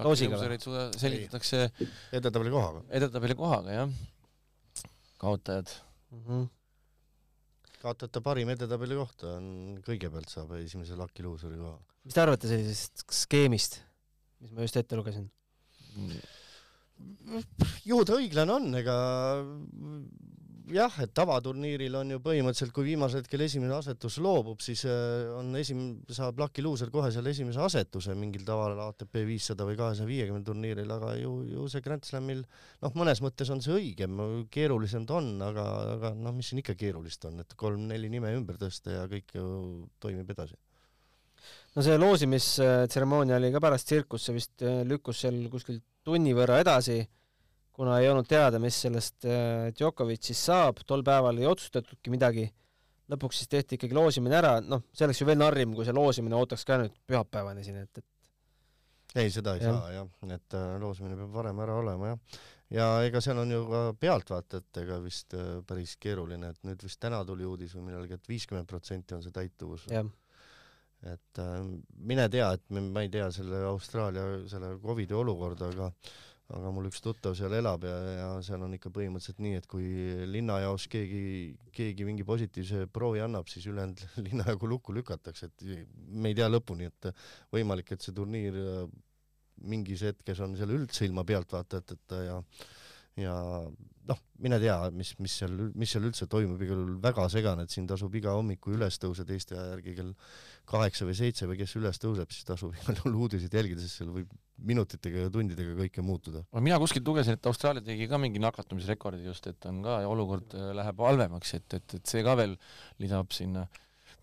Loosiga või? selgitatakse edetabeli kohaga. edetabeli kohaga, jah. kaotajad mm. -hmm kaotajate parim edetabeli koht on, kõigepealt saab esimese lucky loser'i koha. mis te arvate sellisest skeemist, mis ma just ette lugesin? ju ta õiglane on, ega jah, et tavaturniiril on ju põhimõtteliselt, kui viimasel hetkel esimene asetus loobub, siis äh, on esim-, saab Lucky Loser kohe seal esimese asetuse mingil taval ATP viissada või kahesaja viiekümne turniiril, aga ju, ju see Grand Slamil noh, mõnes mõttes on see õigem, keerulisem ta on, aga, aga noh, mis siin ikka keerulist on, et kolm-neli nime ümber tõsta ja kõik ju toimib edasi. No see loosimistseremoonia oli ka pärast tsirkust, see vist äh, lükkus seal kuskil tunni võrra edasi kuna ei olnud teada, mis sellest äh, Djokovicist saab, tol päeval ei otsustatudki midagi, lõpuks siis tehti ikkagi loosimine ära, noh, see oleks ju veel narrim, kui see loosimine ootaks ka nüüd pühapäevani siin, et, et ei, seda ei ja. saa jah, et äh, loosimine peab varem ära olema jah. ja ega seal on ju ka pealtvaatajatega vist äh, päris keeruline, et nüüd vist täna tuli uudis või millalgi, et viiskümmend protsenti on see täituvus. et mine tea, et ma ei tea selle Austraalia selle Covidi olukorda, aga aga mul üks tuttav seal elab ja, ja seal on ikka põhimõtteliselt nii, et kui linnajaos keegi, keegi mingi positiivse proovi annab, siis ülejäänud linnajagu lukku lükatakse, et me ei tea lõpuni, et võimalik, et see turniir mingis hetkes on seal üldse ilma pealtvaatajateta ja ja noh, mine tea, mis, mis seal, mis seal üldse toimub, igal juhul väga segane, et siin tasub iga hommiku üles tõused Eesti aja järgi kell kaheksa või seitse või kes üles tõuseb, siis tasub igal juhul uudiseid jälgida, sest seal võib minutitega ja tundidega kõike muutuda. mina kuskilt lugesin, et Austraalia tegi ka mingi nakatumisrekordi just, et on ka ja olukord äh, läheb halvemaks, et, et, et see ka veel lisab sinna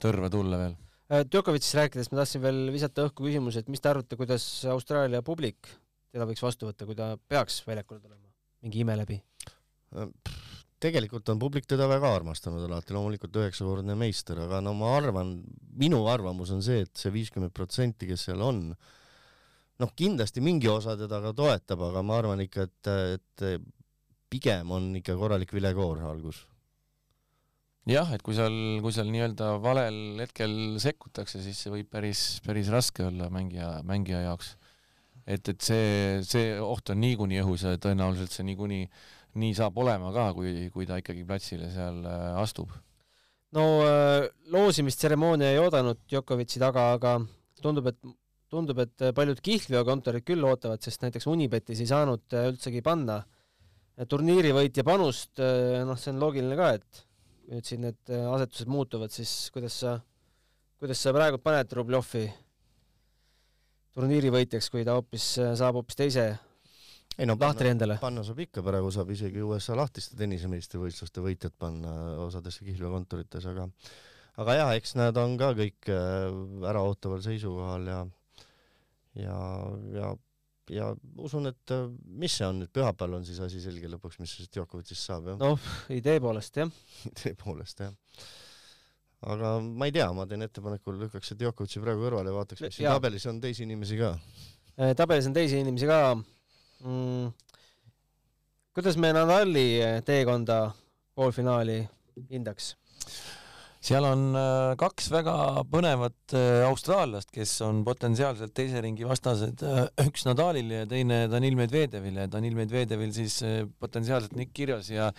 tõrva tulla veel. Äh, Djokovicist rääkides ma tahtsin veel visata õhku küsimuse, et mis te arvate, kuidas Austraalia publik teda võiks vastu võtta, kui ta peaks väljakule tulema? Mingi ime läbi? Äh, tegelikult on publik teda väga armastanud alati, loomulikult üheksakordne meister, aga no ma arvan, minu arvamus on see, et see viiskümmend protsenti, kes seal on, noh, kindlasti mingi osa teda ka toetab, aga ma arvan ikka, et, et pigem on ikka korralik vilekoor algus. jah, et kui seal, kui seal nii-öelda valel hetkel sekkutakse, siis see võib päris, päris raske olla mängija, mängija jaoks et, et see, see oht on niikuinii õhus ja tõenäoliselt see niikuinii nii saab olema ka, kui, kui ta ikkagi platsile seal äh, astub. no äh, loosimistseremoonia ei oodanud Djokovic'i taga, aga tundub, et tundub, et paljud kihlveokontorid küll ootavad, sest näiteks Unibetis ei saanud üldsegi panna turniirivõitja panust, noh, see on loogiline ka, et nüüd siin need asetused muutuvad, siis kuidas sa, kuidas sa praegu paned Rubljovi turniirivõitjaks, kui ta hoopis saab hoopis teise ei no lahtri panna, endale? panna saab ikka, praegu saab isegi USA lahtiste tennisemeistrivõistluste võitjad panna osadesse kihlveokontorites, aga aga jah, eks nad on ka kõik äh, äraootaval seisukohal ja ja, ja ja usun, et äh, mis see on nüüd, pühapäeval on siis asi selge lõpuks, mis siis Djokovicist saab, jah? noh, idee poolest jah. idee poolest, jah. Aga ma ei tea, ma teen ettepaneku, lükkaks see Djokovici praegu kõrvale ja vaataks, mis siin tabelis on teisi inimesi ka. Äh, tabelis on teisi inimesi ka mm,. kuidas me Nadali teekonda poolfinaali hindaks? Seal on äh, kaks väga põnevat äh, austraallast, kes on potentsiaalselt teise ringi vastased, äh, üks Nadalile ja teine Danil Medvedevile. Danil Medvedevil siis potentsiaalselt Nick Kirjos ja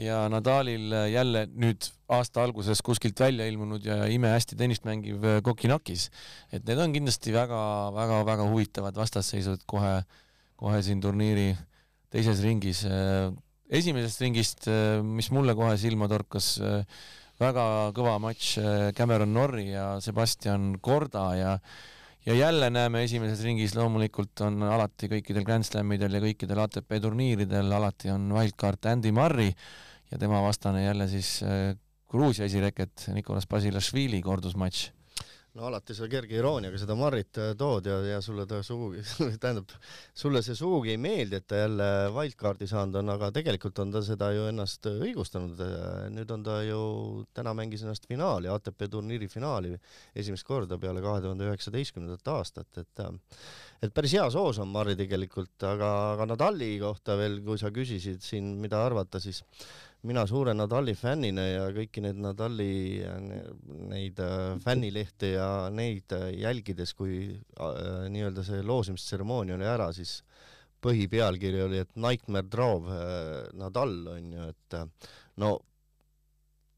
ja Nadalil jälle nüüd aasta alguses kuskilt välja ilmunud ja imehästi tennist mängiv Kokinakis. et need on kindlasti väga-väga-väga huvitavad vastasseisud kohe, kohe siin turniiri teises ringis. esimesest ringist, mis mulle kohe silma torkas, väga kõva matš äh, Cameron Norri ja Sebastian Korda ja ja jälle näeme esimeses ringis loomulikult on alati kõikidel Grand Slamidel ja kõikidel ATP turniiridel alati on wildcard Andy Murray ja tema vastane jälle siis äh, Gruusia esireket Nicolas Basilashvili kordusmatš no alati sa kerge irooniaga seda Marrit äh, tood ja, ja sulle ta sugugi, tähendab, sulle see sugugi ei meeldi, et ta jälle wildcardi saanud on, aga tegelikult on ta seda ju ennast õigustanud. nüüd on ta ju, täna mängis ennast finaali, ATP turniiri finaali esimest korda peale kahe tuhande üheksateistkümnendat aastat, et et päris hea soos on Marri tegelikult, aga, aga Nadali kohta veel, kui sa küsisid siin, mida arvata, siis mina suure Nadali fännina ja kõiki neid Nadali neid äh, fännilehte ja neid äh, jälgides, kui äh, nii-öelda see loosimistseremoonia oli ära, siis põhipealkiri oli, et Nightmare Draw Nadal on ju, et no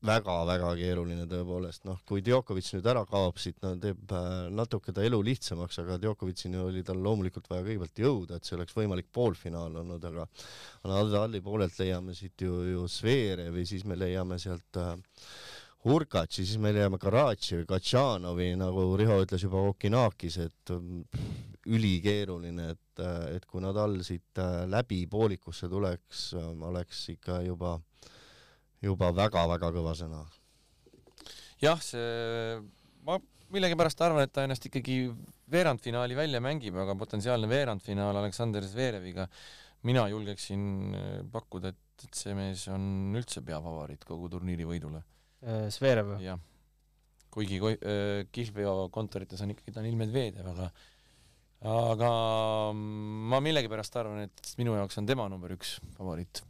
väga-väga keeruline tõepoolest, noh, kui Djokovic nüüd ära kaob siit, no teeb äh, natuke ta elu lihtsamaks, aga Djokovicini oli tal loomulikult vaja kõigepealt jõuda, et see oleks võimalik poolfinaal olnud, aga Nadali poolelt leiame siit ju, ju Zverevi, siis me leiame sealt äh, Hurkatši, siis me leiame Karatševi, Katšanovi, nagu Riho ütles juba Okinakis, et ülikeeruline, et, äh, et kui Nadal siit äh, läbi poolikusse tuleks, oleks ikka juba äh, juba väga-väga kõva sõna. jah, see, ma millegipärast arvan, et ta ennast ikkagi veerandfinaali välja mängib, aga potentsiaalne veerandfinaal Aleksander Zvereviga, mina julgeksin äh, pakkuda, et, et see mees on üldse peafavoriit kogu turniiri võidule. Äh, Zverev jah. kuigi äh, kihlveokontorites on ikkagi Danil Medvedev, aga aga ma millegipärast arvan, et minu jaoks on tema number üks favoriit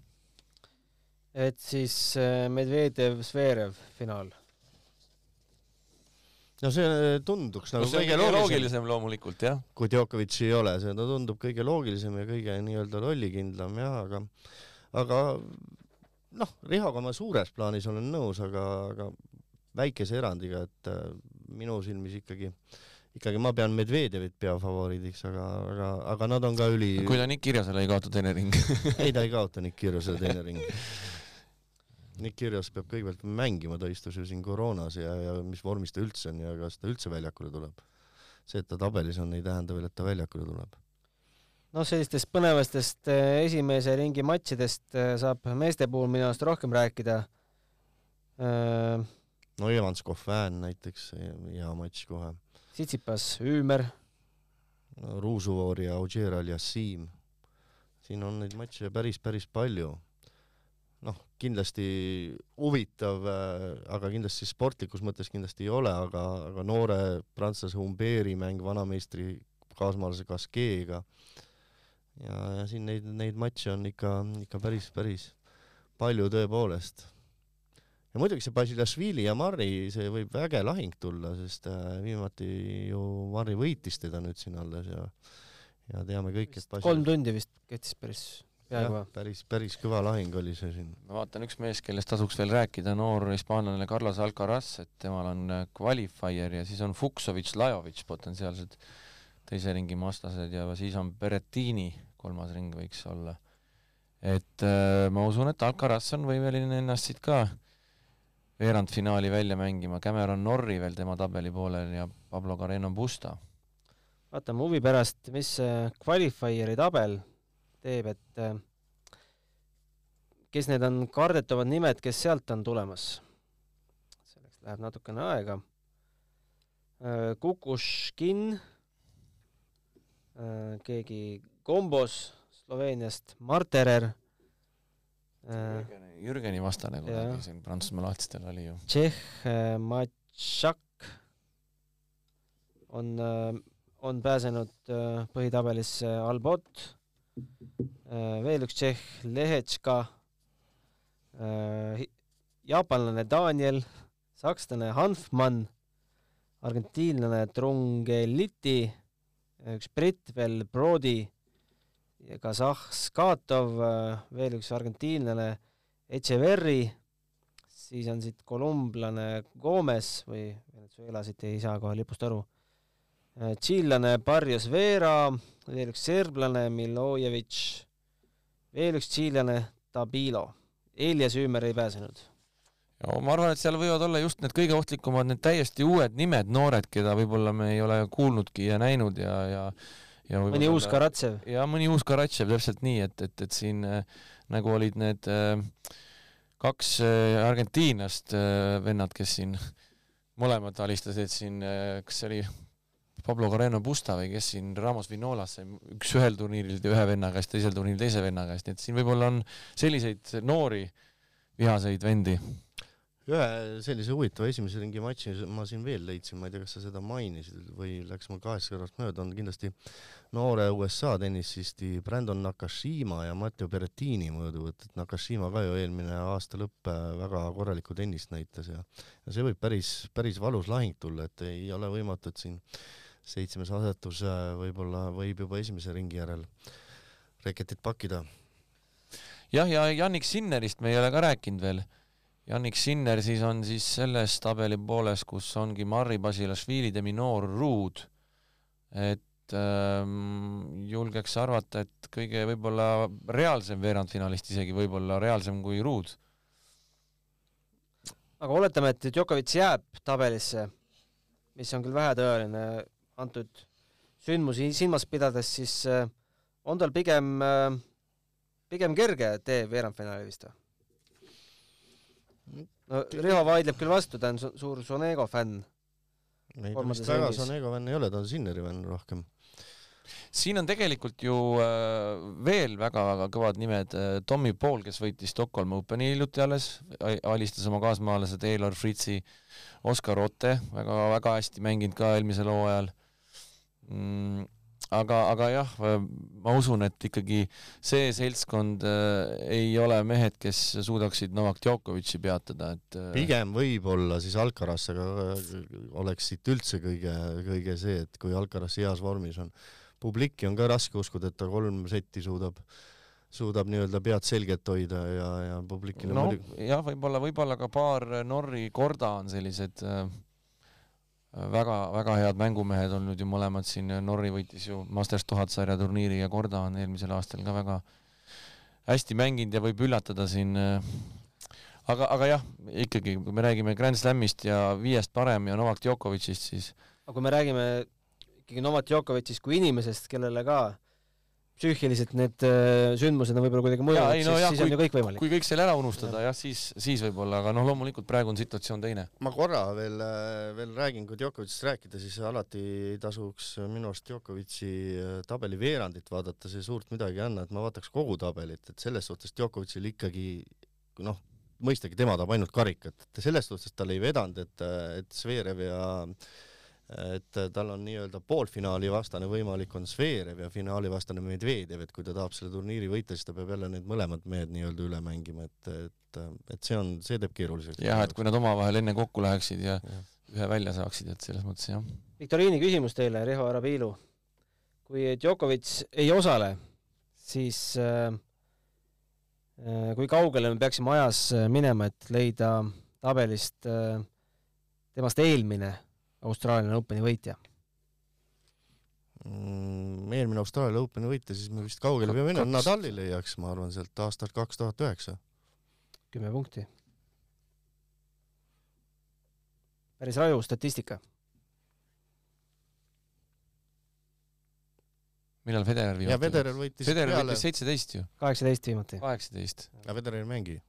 et siis äh, Medvedev-Zverev finaal. no see äh, tunduks nagu no, kõige loogilisem, loogilisem loomulikult jah. kui Djokovic ei ole, see no tundub kõige loogilisem ja kõige nii-öelda lollikindlam jah, aga aga noh, Rihoga ma suures plaanis olen nõus, aga, aga väikese erandiga, et äh, minu silmis ikkagi ikkagi ma pean Medvedjevit peafavoriidiks, aga, aga, aga nad on ka üli kui ta Nick Kirjosele ei kaota teine ring ei, ta ei kaota Nick Kirjosele teine ring Nick Kyrgios peab kõigepealt mängima, ta istus ju siin koroonas ja, ja mis vormis ta üldse on ja kas ta üldse väljakule tuleb. see, et ta tabelis on, ei tähenda veel, et ta väljakule tuleb. noh, sellistest põnevastest eh, esimese ringi matšidest eh, saab meeste puhul minu arust rohkem rääkida. Äh, no Evans Kohvään näiteks, hea matš kohe. Tsitsipas, Üümer no,. Ruusuvoor ja Ogier Al-Yassim. siin on neid matše päris, päris palju kindlasti huvitav, äh, aga kindlasti sportlikus mõttes kindlasti ei ole, aga, aga noore prantslase Humbeeri mäng vanameistri kaasmaalase Gasque'ga ja, ja siin neid, neid matše on ikka, ikka päris, päris palju tõepoolest. ja muidugi see Basilashvili ja Marri, see võib äge lahing tulla, sest äh, viimati ju Marri võitis teda nüüd siin alles ja ja teame kõik, et Basil... kolm tundi vist kehtis päris peaaegu. päris, päris kõva lahing oli see siin. ma vaatan, üks mees, kellest tasuks veel rääkida, noor hispaanlane Carlos Alcaraz, et temal on äh, qualifier ja siis on Fuksovitš, Lajovic potentsiaalselt teise ringi vastased ja siis on Berrettini kolmas ring võiks olla. et äh, ma usun, et Alcaraz on võimeline ennast siit ka veerandfinaali välja mängima, Cameron Norri veel tema tabeli poolel ja Pablo Carreno Busta. vaatame huvi pärast, mis see qualifier'i tabel teeb, et äh, kes need on kardetavad nimed, kes sealt on tulemas. selleks läheb natukene aega. Äh, Kukuškin, äh, keegi Kombos Sloveeniast, Marterer. Jürgeni vastane kunagi siin Prantsusmaa lahtistel oli ju. Tšehh Matšak on, on pääsenud põhitabelisse Albot, veel üks Tšehh Lehetška. Äh, jaapanlane Daniel, sakslane Hanfmann, argentiinlane Trungeliti, üks britt veel Brody, kasahh Skatov, äh, veel üks argentiinlane Echeverri, siis on siit kolumblane Gomez või Venezuela, siit ei saa kohe lipust aru, äh, tšiillane Barrios Vera, veel üks serblane Milojevitš, veel üks tšiillane Tabilo Elias Üümer ei pääsenud. ja ma arvan, et seal võivad olla just need kõige ohtlikumad, need täiesti uued nimed, noored, keda võib-olla me ei ole kuulnudki ja näinud ja, ja ja mõni uus Karatsev. ja mõni uus Karatsev, täpselt nii, et, et, et siin äh, nagu olid need äh, kaks äh, argentiinlast äh, vennad, kes siin mõlemad alistasid siin äh,, kas see oli Pablo Carreno Busta või kes siin Ramos Vinolas üks ühel turniiril ühe venna käest, teisel turniiril teise venna käest, nii et siin võib-olla on selliseid noori vihaseid vendi. ühe sellise huvitava esimese ringi matši ma siin veel leidsin, ma ei tea, kas sa seda mainisid või läks mul kahest kõrvast mööda, on kindlasti noore USA tennisisti Brandon Nakashima ja Matteo Berrettini mõõduvõtt, et Nakashima ka ju eelmine aasta lõpp väga korralikku tennist näitas ja ja see võib päris, päris valus lahing tulla, et ei ole võimatu, et siin seitsmes asetus võib-olla võib juba esimese ringi järel reketit pakkida. jah, ja Jannik Sinnerist me ei ole ka rääkinud veel. Jannik Sinner siis on siis selles tabeli pooles, kus ongi Marri Basilašvili, Deminor, Ruud. et ähm, julgeks arvata, et kõige võib-olla reaalsem veerandfinalist isegi võib-olla reaalsem kui Ruud. aga oletame, et Djokovic jääb tabelisse, mis on küll vähetõenäoline antud sündmusi silmas pidades, siis äh, on tal pigem, äh, pigem kerge tee veerandfinaali vist või? no Riho vaidleb küll vastu, ta on su suur Sonego fänn. ei, ta vist väga Sonego fänn ei ole, ta on Sinneri fänn rohkem. siin on tegelikult ju äh, veel väga-väga kõvad nimed, Tommy Paul, kes võitis Stockholm Openi hiljuti alles, alistas oma kaasmaalase Taylor Fritzi, Oskar Otte, väga-väga hästi mänginud ka eelmisel hooajal mm, aga, aga jah, ma usun, et ikkagi see seltskond äh, ei ole mehed, kes suudaksid Novak Djokovic'i peatada, et äh, pigem võib-olla siis Alcaraz, aga äh, oleks siit üldse kõige, kõige see, et kui Alcaraz heas vormis on. publiki on ka raske uskuda, et ta kolm setti suudab suudab nii-öelda pead selget hoida ja, ja publikile no muidugi... jah, võib-olla, võib-olla ka paar Norri korda on sellised äh, väga-väga head mängumehed olnud ju mõlemad siin, Norri võitis ju Masters tuhat sarja turniiri ja Korda on eelmisel aastal ka väga hästi mänginud ja võib üllatada siin. aga, aga jah, ikkagi, kui me räägime Grand Slamist ja viiest parem ja Novak Djokovicist, siis aga kui me räägime ikkagi Novak Djokovicist kui inimesest, kellele ka psüühiliselt need äh, sündmused on võib-olla kuidagi mõjunud, siis, no, jah, siis kui, on ju kõik võimalik. kui kõik selle ära unustada jah, siis, siis võib-olla, aga noh, loomulikult praegu on situatsioon teine. ma korra veel, äh, veel räägin, kui Djokovicist rääkida, siis alati tasuks minu arust Djokovici äh, tabeli veerandit vaadata, see suurt midagi ei anna, et ma vaataks kogu tabelit, et selles suhtes Djokovicil ikkagi noh, mõistagi tema tahab ainult karikat, et selles suhtes tal ei vedanud, et, et Zverev ja äh, et tal on nii-öelda poolfinaali vastane võimalik on Zverev ja finaali vastane Medvedjev, et kui ta tahab selle turniiri võita, siis ta peab jälle need mõlemad mehed nii-öelda üle mängima, et, et, et see on, see teeb keeruliseks. jah, et kui nad omavahel enne kokku läheksid ja, ja ühe välja saaksid, et selles mõttes jah. viktoriini küsimus teile, Riho Arabiilu. kui Djokovic ei osale, siis äh, äh, kui kaugele me peaksime ajas minema, et leida tabelist äh, temast eelmine Austraalian Openi võitja? mm, eelmine Austraalia Openi võitja, siis me vist kaugele peame minema, Nadali leiaks, ma arvan, sealt aastalt kaks tuhat üheksa. kümme punkti. päris raju statistika. millal Federer ja viimati Federer võitis Federer peale võitis, seitseteist ju, kaheksateist viimati. kaheksateist. aga Federer ei mängi.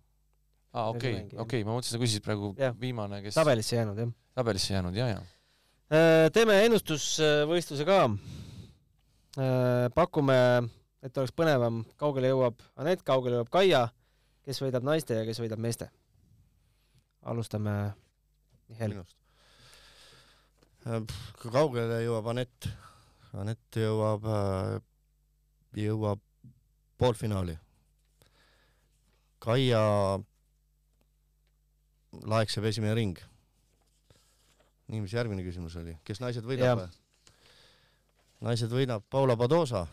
aa, okei, okei, ma mõtlesin, sa küsisid praegu Jah. viimane, kes tabelisse jäänud jah. tabelisse jäänud, ja, ja. Teeme ennustusvõistluse ka. pakume, et oleks põnevam, kaugele jõuab Anett, kaugele jõuab Kaia, kes võidab naiste ja kes võidab meeste. alustame Mihhail. minust. kui kaugele jõuab Anett? Anett jõuab, jõuab poolfinaali. Kaia laekseb esimene ring. nii, mis järgmine küsimus oli, kes naised võidab Jah.? naised võidab Paula Padosa.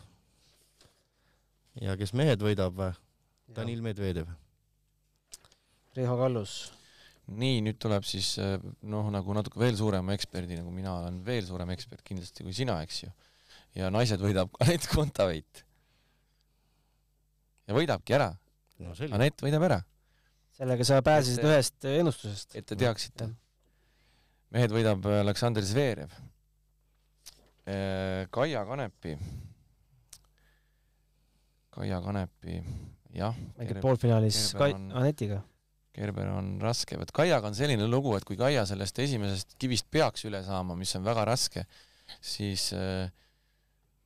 ja kes mehed võidab? Danil Medvedev. Riho Kallus. nii, nüüd tuleb siis eh, noh, nagu natuke veel suurema eksperdi, nagu mina olen veel suurem ekspert kindlasti kui sina, eks ju. ja naised võidab Anett Kontaveit. ja võidabki ära, no. Anett võidab ära, sellega sa pääsesid Et- ühest ennustusest. et te teaksite Jah.. Mehed võidab äh, Aleksandr Zverev. Kaia Kanepi, Kaia Kanepi, jah, mängib poolfinaalis Kerber Kai- on-, Anetiga. Gerber on raske, vot Kaiaga on selline lugu, et kui Kaia sellest esimesest kivist peaks üle saama, mis on väga raske, siis äh,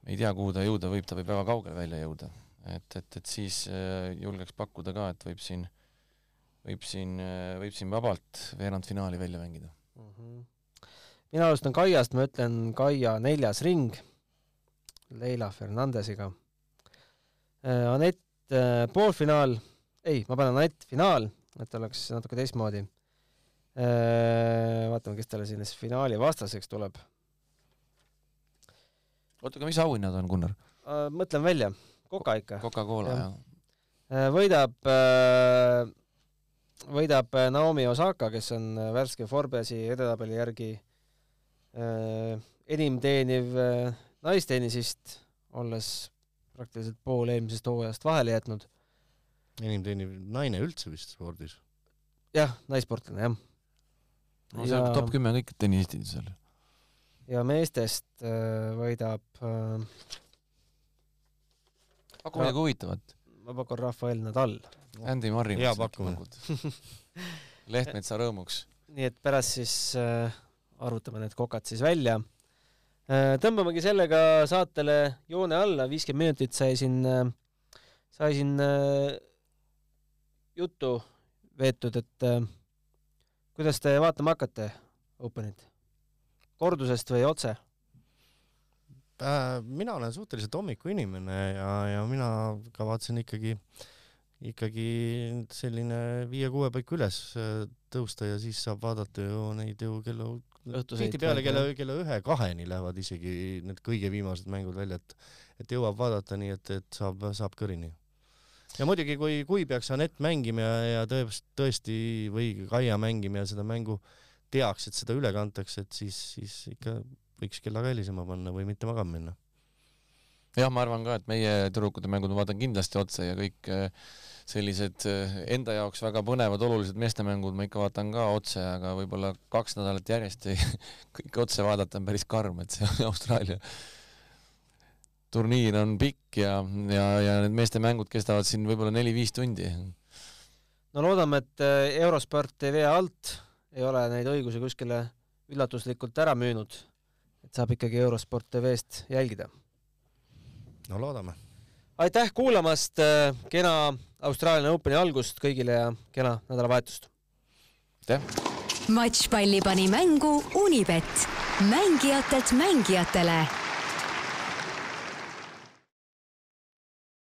ei tea, kuhu ta jõuda võib, ta võib väga kaugele välja jõuda. et, et, et siis äh, julgeks pakkuda ka, et võib siin, võib siin äh,, võib siin vabalt veerandfinaali välja mängida. Mina alustan Kaiast, ma ütlen Kaia neljas ring Leila Fernandesiga. Anett äh, poolfinaal, ei, ma panen Anett finaal, et oleks natuke teistmoodi. vaatame, kes talle sinna siis finaali vastaseks tuleb. oota, aga mis auhinnad on, Gunnar? mõtlen välja, Koka ikka. Coca-Cola, Jah. võidab, võidab äh, Naomi Osaka, kes on äh, värske Forbesi edetabeli järgi äh, enim teeniv äh, naistennisist, olles praktiliselt pool eelmisest hooajast vahele jätnud. enim teeniv naine üldse vist spordis. jah, naissportlane jah. no seal Ja- top kümme kõik tennisistid seal. ja meestest äh, võidab äh,, paku midagi huvitavat. Ma pakun Rafael Nadal. Andy Murray. Hea pakkumine. Lehtmetsa rõõmuks. nii et pärast siis äh, arvutame need kokad siis välja äh,. tõmbamegi sellega saatele joone alla, viiskümmend minutit sai siin äh,, sai siin äh, juttu veetud, et äh, kuidas te vaatama hakkate Openit? kordusest või otse? Äh, mina olen suhteliselt hommikuinimene ja, ja mina kavatsen ikkagi, ikkagi selline viie-kuue paiku üles äh, tõusta ja siis saab vaadata ju neid ju kella, tihtipeale kella, kella ühe-kaheni lähevad isegi need kõige viimased mängud välja, et, et jõuab vaadata nii, et, et saab, saab kõrini. ja muidugi, kui, kui peaks Anett mängima ja, ja tõesti, tõesti või Kaia mängima ja seda mängu teaks, et seda üle kantakse, et siis, siis ikka võiks kella ka helisema panna või mitte magama minna. jah, ma arvan ka, et meie tüdrukute mängud ma vaatan kindlasti otsa ja kõik äh, sellised äh, enda jaoks väga põnevad olulised meestemängud ma ikka vaatan ka otse, aga võib-olla kaks nädalat järjest ei kõike otse vaadata on päris karm, et see Austraalia turniir on pikk ja, ja, ja need meeste mängud kestavad siin võib-olla neli-viis tundi. no loodame, et äh, Eurosport tv alt ei ole neid õigusi kuskile üllatuslikult ära müünud, saab ikkagi Eurosport tv-st jälgida. no loodame. aitäh kuulamast, kena Austraalia Openi algust kõigile ja kena nädalavahetust! aitäh! matšpalli pani mängu Unibet, mängijatelt mängijatele